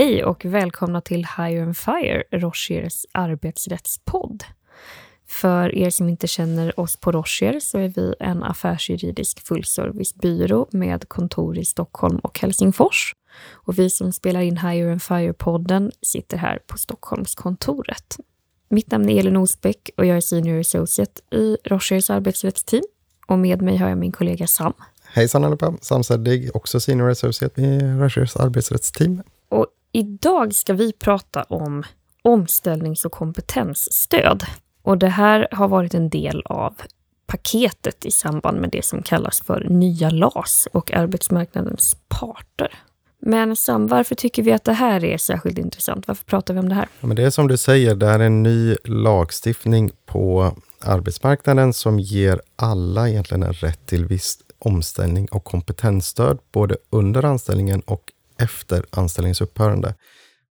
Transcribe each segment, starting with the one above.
Hej och välkomna till Hire and Fire, Rochiers arbetsrättspodd. För er som inte känner oss på Rochier så är vi en affärsjuridisk fullservicebyrå med kontor i Stockholm och Helsingfors. Och vi som spelar in Hire and Fire-podden sitter här på Stockholmskontoret. Mitt namn är Elin Osbeck och jag är Senior Associate i Rochiers arbetsrättsteam. Och med mig har jag min kollega Sam. Hejsan allihopa, Sam Seddig, också Senior Associate i Rochiers arbetsrättsteam. Och idag ska vi prata om omställnings och kompetensstöd. Och det här har varit en del av paketet i samband med det som kallas för nya LAS och arbetsmarknadens parter. Men Sam, varför tycker vi att det här är särskilt intressant? Varför pratar vi om det här? Ja, men det är som du säger, det här är en ny lagstiftning på arbetsmarknaden som ger alla egentligen en rätt till viss omställning och kompetensstöd både under anställningen och efter anställningens upphörande.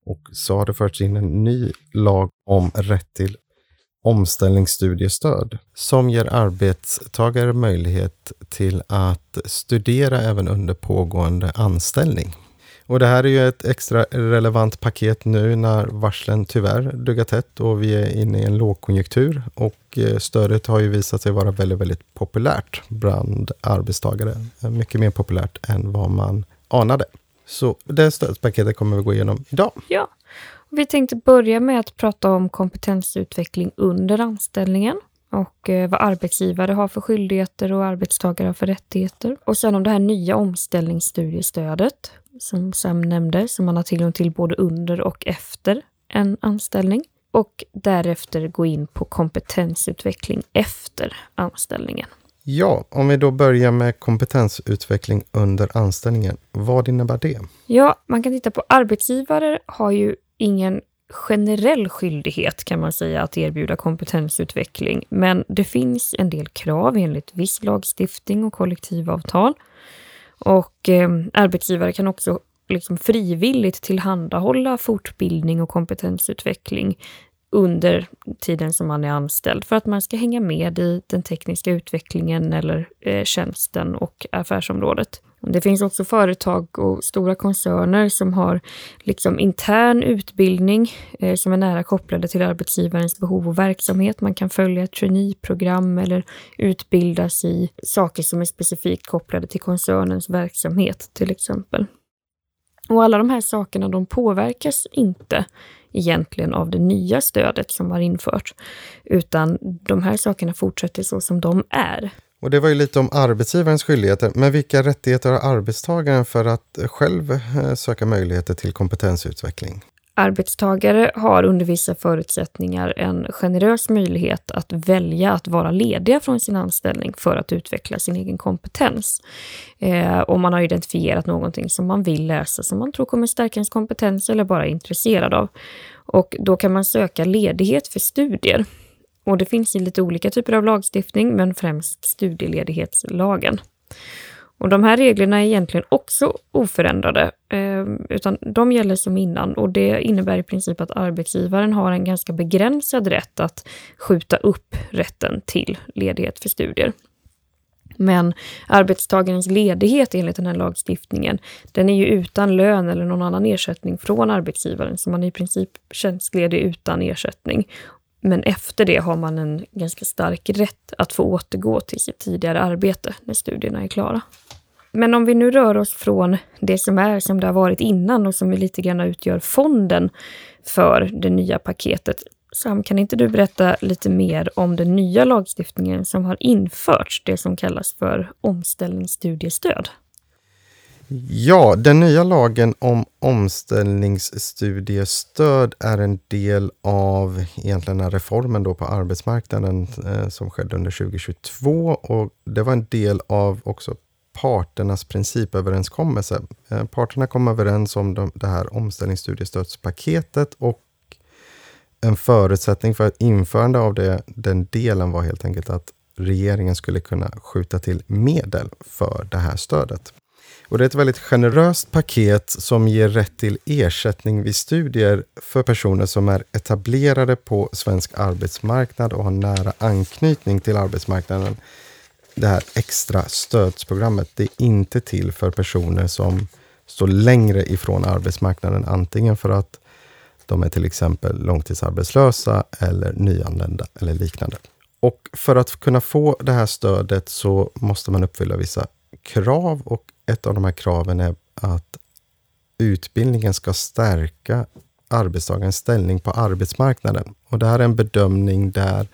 Och så har det förts in en ny lag om rätt till omställningsstudiestöd som ger arbetstagare möjlighet till att studera även under pågående anställning. Och det här är ju ett extra relevant paket nu när varslen tyvärr duggar tätt och vi är inne i en lågkonjunktur och eh, stödet har ju visat sig vara väldigt, väldigt populärt bland arbetstagare. Mycket mer populärt än vad man anade. Så det stödpaketet kommer vi gå igenom idag. Ja, vi tänkte börja med att prata om kompetensutveckling under anställningen och eh, vad arbetsgivare har för skyldigheter och arbetstagare har för rättigheter. Och sen om det här nya omställningsstudiestödet som Sam nämnde, som man har tillgång till både under och efter en anställning. Och därefter gå in på kompetensutveckling efter anställningen. Ja, om vi då börjar med kompetensutveckling under anställningen. Vad innebär det? Ja, man kan titta på arbetsgivare har ju ingen generell skyldighet kan man säga att erbjuda kompetensutveckling. Men det finns en del krav enligt viss lagstiftning och kollektivavtal. Och eh, arbetsgivare kan också liksom frivilligt tillhandahålla fortbildning och kompetensutveckling under tiden som man är anställd för att man ska hänga med i den tekniska utvecklingen eller eh, tjänsten och affärsområdet. Det finns också företag och stora koncerner som har liksom intern utbildning eh, som är nära kopplade till arbetsgivarens behov och verksamhet. Man kan följa ett traineeprogram eller utbildas i saker som är specifikt kopplade till koncernens verksamhet till exempel. Och alla de här sakerna de påverkas inte egentligen av det nya stödet som har införts, utan de här sakerna fortsätter så som de är. Och det var ju lite om arbetsgivarens skyldigheter, men vilka rättigheter har arbetstagaren för att själv eh, söka möjligheter till kompetensutveckling? Arbetstagare har under vissa förutsättningar en generös möjlighet att välja att vara lediga från sin anställning för att utveckla sin egen kompetens. Eh, om man har identifierat någonting som man vill läsa, som man tror kommer stärka ens kompetens eller bara är intresserad av. Och då kan man söka ledighet för studier. Och det finns ju lite olika typer av lagstiftning, men främst studieledighetslagen. Och de här reglerna är egentligen också oförändrade, eh, utan de gäller som innan och det innebär i princip att arbetsgivaren har en ganska begränsad rätt att skjuta upp rätten till ledighet för studier. Men arbetstagarens ledighet enligt den här lagstiftningen, den är ju utan lön eller någon annan ersättning från arbetsgivaren, så man är i princip tjänstledig utan ersättning. Men efter det har man en ganska stark rätt att få återgå till sitt tidigare arbete när studierna är klara. Men om vi nu rör oss från det som är som det har varit innan och som lite grann utgör fonden för det nya paketet. Sam, kan inte du berätta lite mer om den nya lagstiftningen som har införts, det som kallas för omställningsstudiestöd? Ja, den nya lagen om omställningsstudiestöd är en del av egentligen den reformen då på arbetsmarknaden eh, som skedde under 2022 och det var en del av också parternas principöverenskommelse. Eh, parterna kom överens om de, det här omställningsstudiestödspaketet och en förutsättning för ett införande av det, den delen var helt enkelt att regeringen skulle kunna skjuta till medel för det här stödet. Och det är ett väldigt generöst paket som ger rätt till ersättning vid studier för personer som är etablerade på svensk arbetsmarknad och har nära anknytning till arbetsmarknaden. Det här extra stödsprogrammet, det är inte till för personer som står längre ifrån arbetsmarknaden, antingen för att de är till exempel långtidsarbetslösa eller nyanlända eller liknande. Och för att kunna få det här stödet så måste man uppfylla vissa krav och ett av de här kraven är att utbildningen ska stärka arbetstagarens ställning på arbetsmarknaden. Och det här är en bedömning där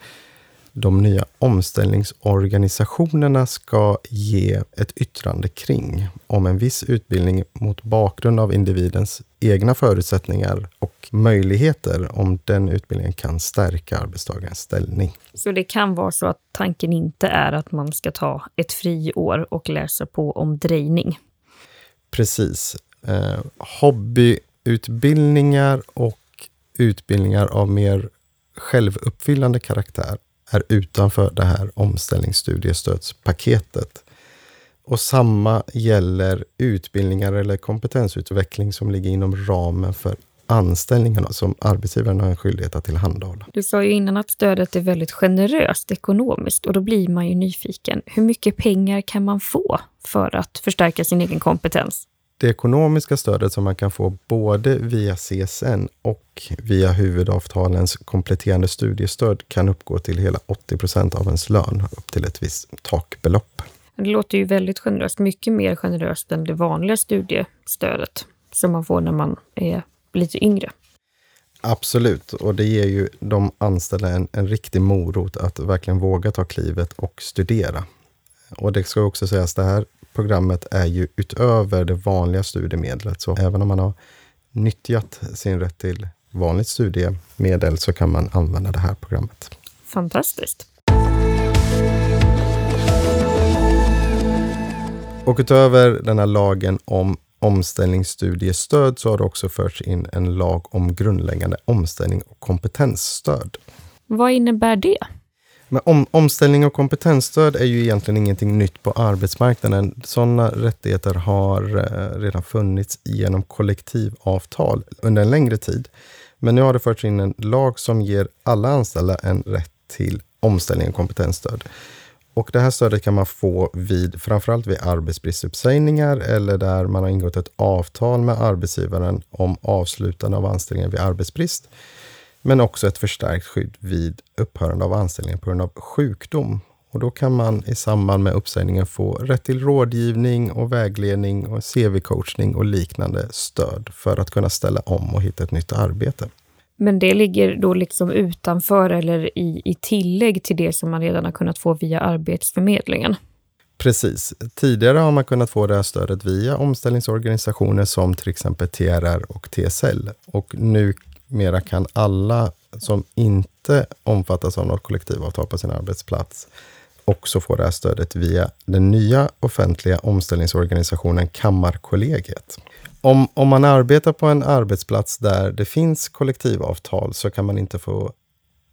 de nya omställningsorganisationerna ska ge ett yttrande kring om en viss utbildning mot bakgrund av individens egna förutsättningar och möjligheter, om den utbildningen kan stärka arbetstagarens ställning. Så det kan vara så att tanken inte är att man ska ta ett friår och läsa på om drejning? Precis. Eh, hobbyutbildningar och utbildningar av mer självuppfyllande karaktär är utanför det här omställningsstudiestödspaketet. Och samma gäller utbildningar eller kompetensutveckling som ligger inom ramen för anställningarna som arbetsgivaren har en skyldighet att tillhandahålla. Du sa ju innan att stödet är väldigt generöst ekonomiskt och då blir man ju nyfiken. Hur mycket pengar kan man få för att förstärka sin egen kompetens? Det ekonomiska stödet som man kan få både via CSN och via huvudavtalens kompletterande studiestöd kan uppgå till hela 80 procent av ens lön, upp till ett visst takbelopp. Det låter ju väldigt generöst, mycket mer generöst än det vanliga studiestödet som man får när man är lite yngre. Absolut, och det ger ju de anställda en, en riktig morot att verkligen våga ta klivet och studera. Och det ska också sägas, det här programmet är ju utöver det vanliga studiemedlet. Så även om man har nyttjat sin rätt till vanligt studiemedel så kan man använda det här programmet. Fantastiskt. Och utöver den här lagen om omställningsstudiestöd så har det också förts in en lag om grundläggande omställning och kompetensstöd. Vad innebär det? Men om, omställning och kompetensstöd är ju egentligen ingenting nytt på arbetsmarknaden. Sådana rättigheter har eh, redan funnits genom kollektivavtal under en längre tid. Men nu har det förts in en lag som ger alla anställda en rätt till omställning och kompetensstöd. Och det här stödet kan man få vid, framförallt vid arbetsbristuppsägningar eller där man har ingått ett avtal med arbetsgivaren om avslutande av anställningen vid arbetsbrist men också ett förstärkt skydd vid upphörande av anställningen på grund av sjukdom. Och då kan man i samband med uppsägningen få rätt till rådgivning och vägledning och CV-coachning och liknande stöd för att kunna ställa om och hitta ett nytt arbete. Men det ligger då liksom utanför eller i, i tillägg till det som man redan har kunnat få via Arbetsförmedlingen? Precis. Tidigare har man kunnat få det här stödet via omställningsorganisationer som till exempel TRR och TSL. Och nu mera kan alla som inte omfattas av något kollektivavtal på sin arbetsplats också få det här stödet via den nya offentliga omställningsorganisationen Kammarkollegiet. Om, om man arbetar på en arbetsplats där det finns kollektivavtal så kan man inte få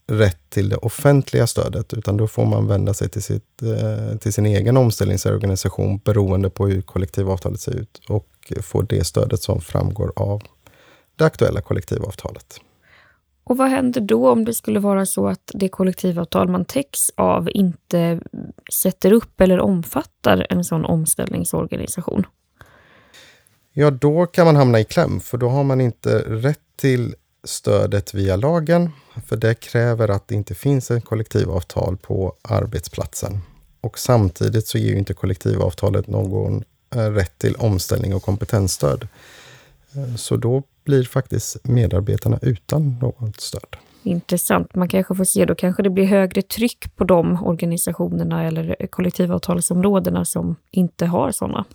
rätt till det offentliga stödet, utan då får man vända sig till, sitt, eh, till sin egen omställningsorganisation beroende på hur kollektivavtalet ser ut och få det stödet som framgår av det aktuella kollektivavtalet. Och vad händer då om det skulle vara så att det kollektivavtal man täcks av inte sätter upp eller omfattar en sån omställningsorganisation? Ja, då kan man hamna i kläm, för då har man inte rätt till stödet via lagen, för det kräver att det inte finns ett kollektivavtal på arbetsplatsen. Och samtidigt så ger inte kollektivavtalet någon eh, rätt till omställning och kompetensstöd. Eh, så då blir faktiskt medarbetarna utan något stöd. Intressant. Man kanske får se, då kanske det blir högre tryck på de organisationerna eller kollektivavtalsområdena som inte har sådana.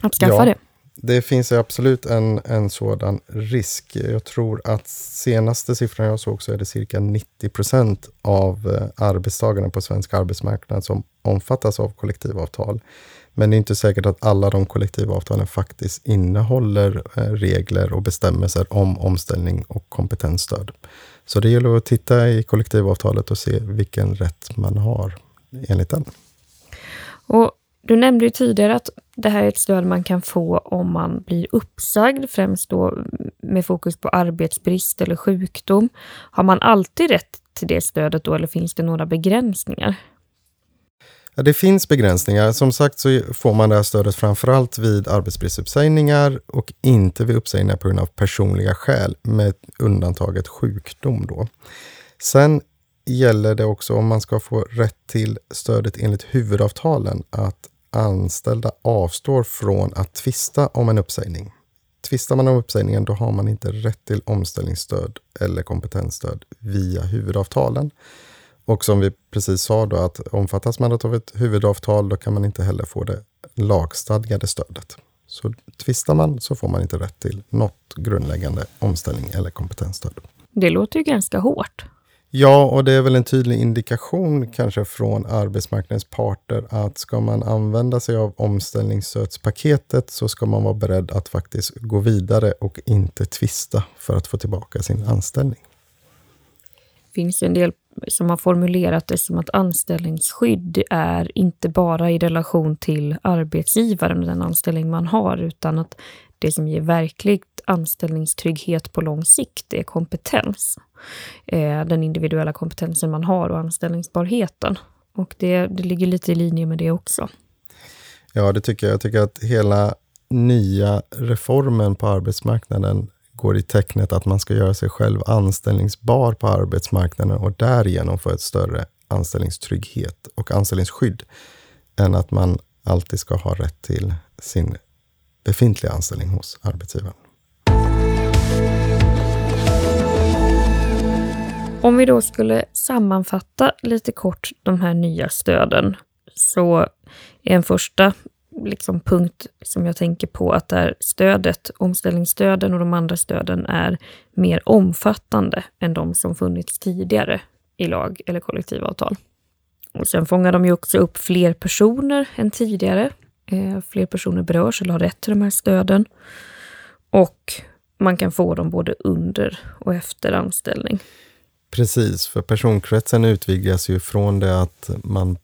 Att skaffa ja, det. Det finns absolut en, en sådan risk. Jag tror att senaste siffran jag såg så är det cirka 90 procent av eh, arbetstagarna på svensk arbetsmarknad som omfattas av kollektivavtal. Men det är inte säkert att alla de kollektivavtalen faktiskt innehåller eh, regler och bestämmelser om omställning och kompetensstöd. Så det gäller att titta i kollektivavtalet och se vilken rätt man har enligt den. Och du nämnde ju tidigare att det här är ett stöd man kan få om man blir uppsagd, främst då med fokus på arbetsbrist eller sjukdom. Har man alltid rätt till det stödet då eller finns det några begränsningar? Ja, det finns begränsningar. Som sagt så får man det här stödet framförallt vid arbetsbristuppsägningar och inte vid uppsägningar på grund av personliga skäl med undantaget sjukdom. Då. Sen gäller det också om man ska få rätt till stödet enligt huvudavtalen att anställda avstår från att tvista om en uppsägning. Tvistar man om uppsägningen då har man inte rätt till omställningsstöd eller kompetensstöd via huvudavtalen. Och som vi precis sa då att omfattas man av ett huvudavtal då kan man inte heller få det lagstadgade stödet. Så tvistar man så får man inte rätt till något grundläggande omställning eller kompetensstöd. Det låter ju ganska hårt. Ja, och det är väl en tydlig indikation kanske från arbetsmarknadens parter att ska man använda sig av omställningsstödspaketet så ska man vara beredd att faktiskt gå vidare och inte tvista för att få tillbaka sin anställning. Det finns en del som har formulerat det som att anställningsskydd är inte bara i relation till arbetsgivaren och den anställning man har, utan att det som ger verkligt anställningstrygghet på lång sikt är kompetens. Eh, den individuella kompetensen man har och anställningsbarheten. Och det, det ligger lite i linje med det också. Ja, det tycker jag. Jag tycker att hela nya reformen på arbetsmarknaden går i tecknet att man ska göra sig själv anställningsbar på arbetsmarknaden och därigenom få ett större anställningstrygghet och anställningsskydd än att man alltid ska ha rätt till sin befintliga anställning hos arbetsgivaren. Om vi då skulle sammanfatta lite kort de här nya stöden så är en första liksom punkt som jag tänker på att där stödet, omställningsstöden och de andra stöden är mer omfattande än de som funnits tidigare i lag eller kollektivavtal. Och sen fångar de ju också upp fler personer än tidigare. Eh, fler personer berörs eller har rätt till de här stöden. Och man kan få dem både under och efter anställning. Precis, för personkretsen utvidgas ju från det att man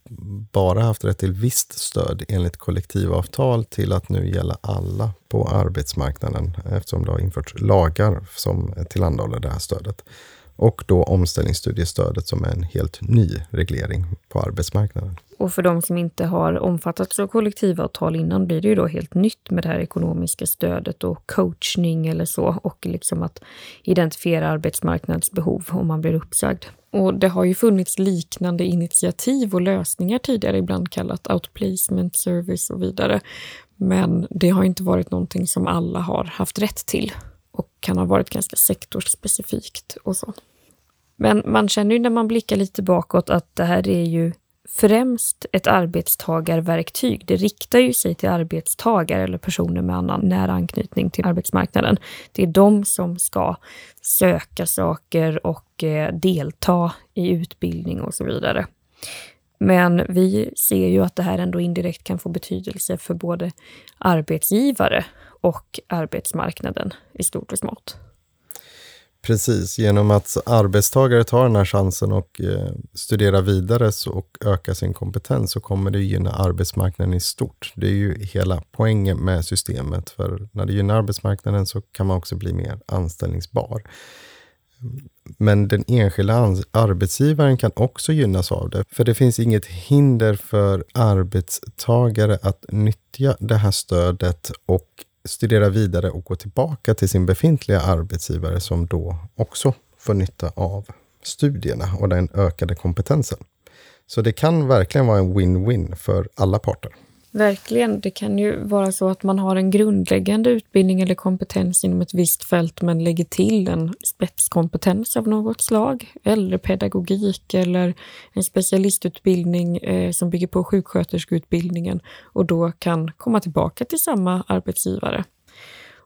bara haft rätt till visst stöd enligt kollektivavtal till att nu gälla alla på arbetsmarknaden eftersom det har införts lagar som tillhandahåller det här stödet. Och då omställningsstudiestödet som är en helt ny reglering på arbetsmarknaden. Och för de som inte har omfattats av kollektivavtal innan blir det ju då helt nytt med det här ekonomiska stödet och coachning eller så och liksom att identifiera arbetsmarknadsbehov om man blir uppsagd. Och det har ju funnits liknande initiativ och lösningar tidigare, ibland kallat outplacement service och vidare. Men det har inte varit någonting som alla har haft rätt till och kan ha varit ganska sektorsspecifikt och så. Men man känner ju när man blickar lite bakåt att det här är ju främst ett arbetstagarverktyg. Det riktar ju sig till arbetstagare eller personer med annan nära anknytning till arbetsmarknaden. Det är de som ska söka saker och eh, delta i utbildning och så vidare. Men vi ser ju att det här ändå indirekt kan få betydelse för både arbetsgivare och arbetsmarknaden i stort och smått. Precis, genom att arbetstagare tar den här chansen och eh, studerar vidare och ökar sin kompetens så kommer det gynna arbetsmarknaden i stort. Det är ju hela poängen med systemet. För när det gynnar arbetsmarknaden så kan man också bli mer anställningsbar. Men den enskilda arbetsgivaren kan också gynnas av det. För det finns inget hinder för arbetstagare att nyttja det här stödet och studera vidare och gå tillbaka till sin befintliga arbetsgivare som då också får nytta av studierna och den ökade kompetensen. Så det kan verkligen vara en win-win för alla parter. Verkligen. Det kan ju vara så att man har en grundläggande utbildning eller kompetens inom ett visst fält men lägger till en spetskompetens av något slag. Eller pedagogik eller en specialistutbildning eh, som bygger på sjuksköterskeutbildningen och då kan komma tillbaka till samma arbetsgivare.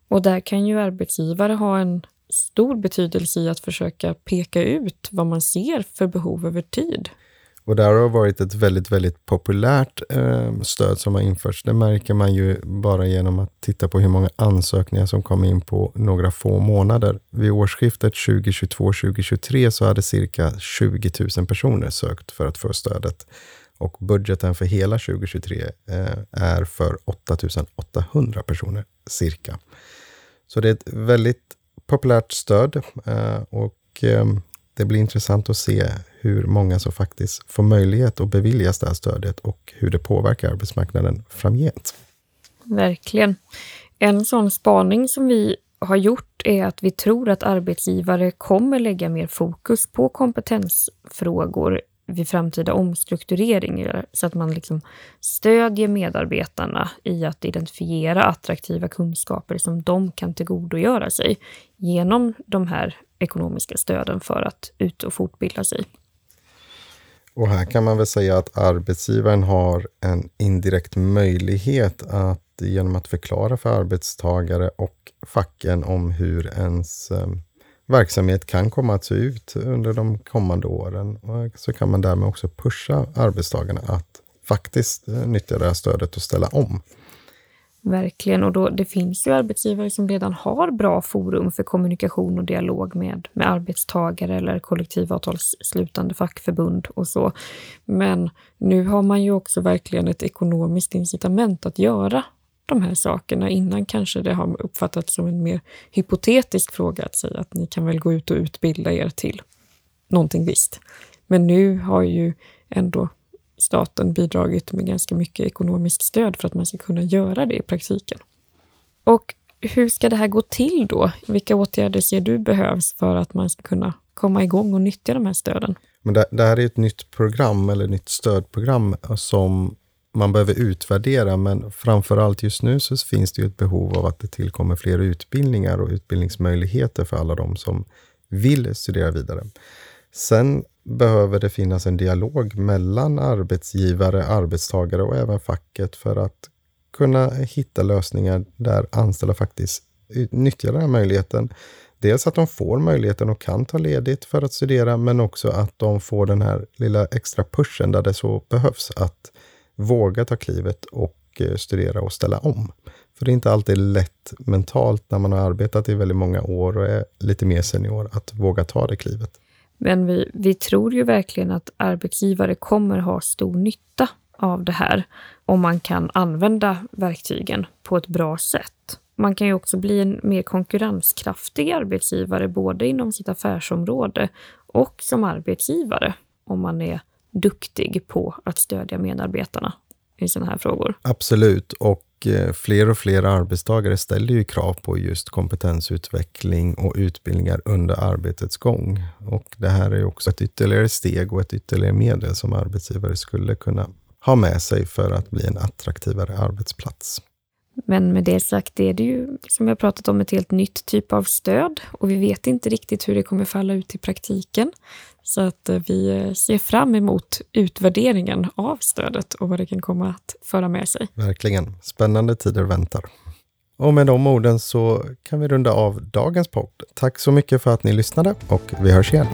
Och där kan ju arbetsgivare ha en stor betydelse i att försöka peka ut vad man ser för behov över tid. Och det har varit ett väldigt, väldigt populärt eh, stöd som har införts. Det märker man ju bara genom att titta på hur många ansökningar som kom in på några få månader. Vid årsskiftet 2022-2023 så hade cirka 20 000 personer sökt för att få stödet. Och budgeten för hela 2023 eh, är för 8 800 personer cirka. Så det är ett väldigt populärt stöd eh, och eh, det blir intressant att se hur många som faktiskt får möjlighet att beviljas det här stödet och hur det påverkar arbetsmarknaden framgent. Verkligen. En sån spaning som vi har gjort är att vi tror att arbetsgivare kommer lägga mer fokus på kompetensfrågor vid framtida omstruktureringar så att man liksom stödjer medarbetarna i att identifiera attraktiva kunskaper som de kan tillgodogöra sig genom de här ekonomiska stöden för att ut och fortbilda sig. Och här kan man väl säga att arbetsgivaren har en indirekt möjlighet att genom att förklara för arbetstagare och facken om hur ens eh, verksamhet kan komma att se ut under de kommande åren. Och så kan man därmed också pusha arbetstagarna att faktiskt eh, nyttja det här stödet och ställa om. Verkligen, och då, det finns ju arbetsgivare som redan har bra forum för kommunikation och dialog med, med arbetstagare eller kollektivavtalsslutande fackförbund och så. Men nu har man ju också verkligen ett ekonomiskt incitament att göra de här sakerna. Innan kanske det har uppfattats som en mer hypotetisk fråga att säga att ni kan väl gå ut och utbilda er till någonting visst. Men nu har ju ändå staten bidragit med ganska mycket ekonomiskt stöd för att man ska kunna göra det i praktiken. Och hur ska det här gå till då? Vilka åtgärder ser du behövs för att man ska kunna komma igång och nyttja de här stöden? Men det, det här är ett nytt program eller nytt stödprogram som man behöver utvärdera, men framför allt just nu så finns det ju ett behov av att det tillkommer fler utbildningar och utbildningsmöjligheter för alla de som vill studera vidare. Sen behöver det finnas en dialog mellan arbetsgivare, arbetstagare och även facket för att kunna hitta lösningar där anställda faktiskt nyttjar den här möjligheten. Dels att de får möjligheten och kan ta ledigt för att studera, men också att de får den här lilla extra pushen där det så behövs. Att våga ta klivet och eh, studera och ställa om. För det är inte alltid lätt mentalt när man har arbetat i väldigt många år och är lite mer senior att våga ta det klivet. Men vi, vi tror ju verkligen att arbetsgivare kommer ha stor nytta av det här om man kan använda verktygen på ett bra sätt. Man kan ju också bli en mer konkurrenskraftig arbetsgivare både inom sitt affärsområde och som arbetsgivare om man är duktig på att stödja medarbetarna i sådana här frågor. Absolut, och och eh, fler och fler arbetstagare ställer ju krav på just kompetensutveckling och utbildningar under arbetets gång. Och det här är också ett ytterligare steg och ett ytterligare medel som arbetsgivare skulle kunna ha med sig för att bli en attraktivare arbetsplats. Men med det sagt är det ju, som jag pratat om, ett helt nytt typ av stöd och vi vet inte riktigt hur det kommer falla ut i praktiken. Så att eh, vi eh, ser fram emot utvärderingen av stödet och vad det kan komma att föra med sig. Verkligen. Spännande tider väntar. Och med de orden så kan vi runda av dagens podd. Tack så mycket för att ni lyssnade och vi hörs igen.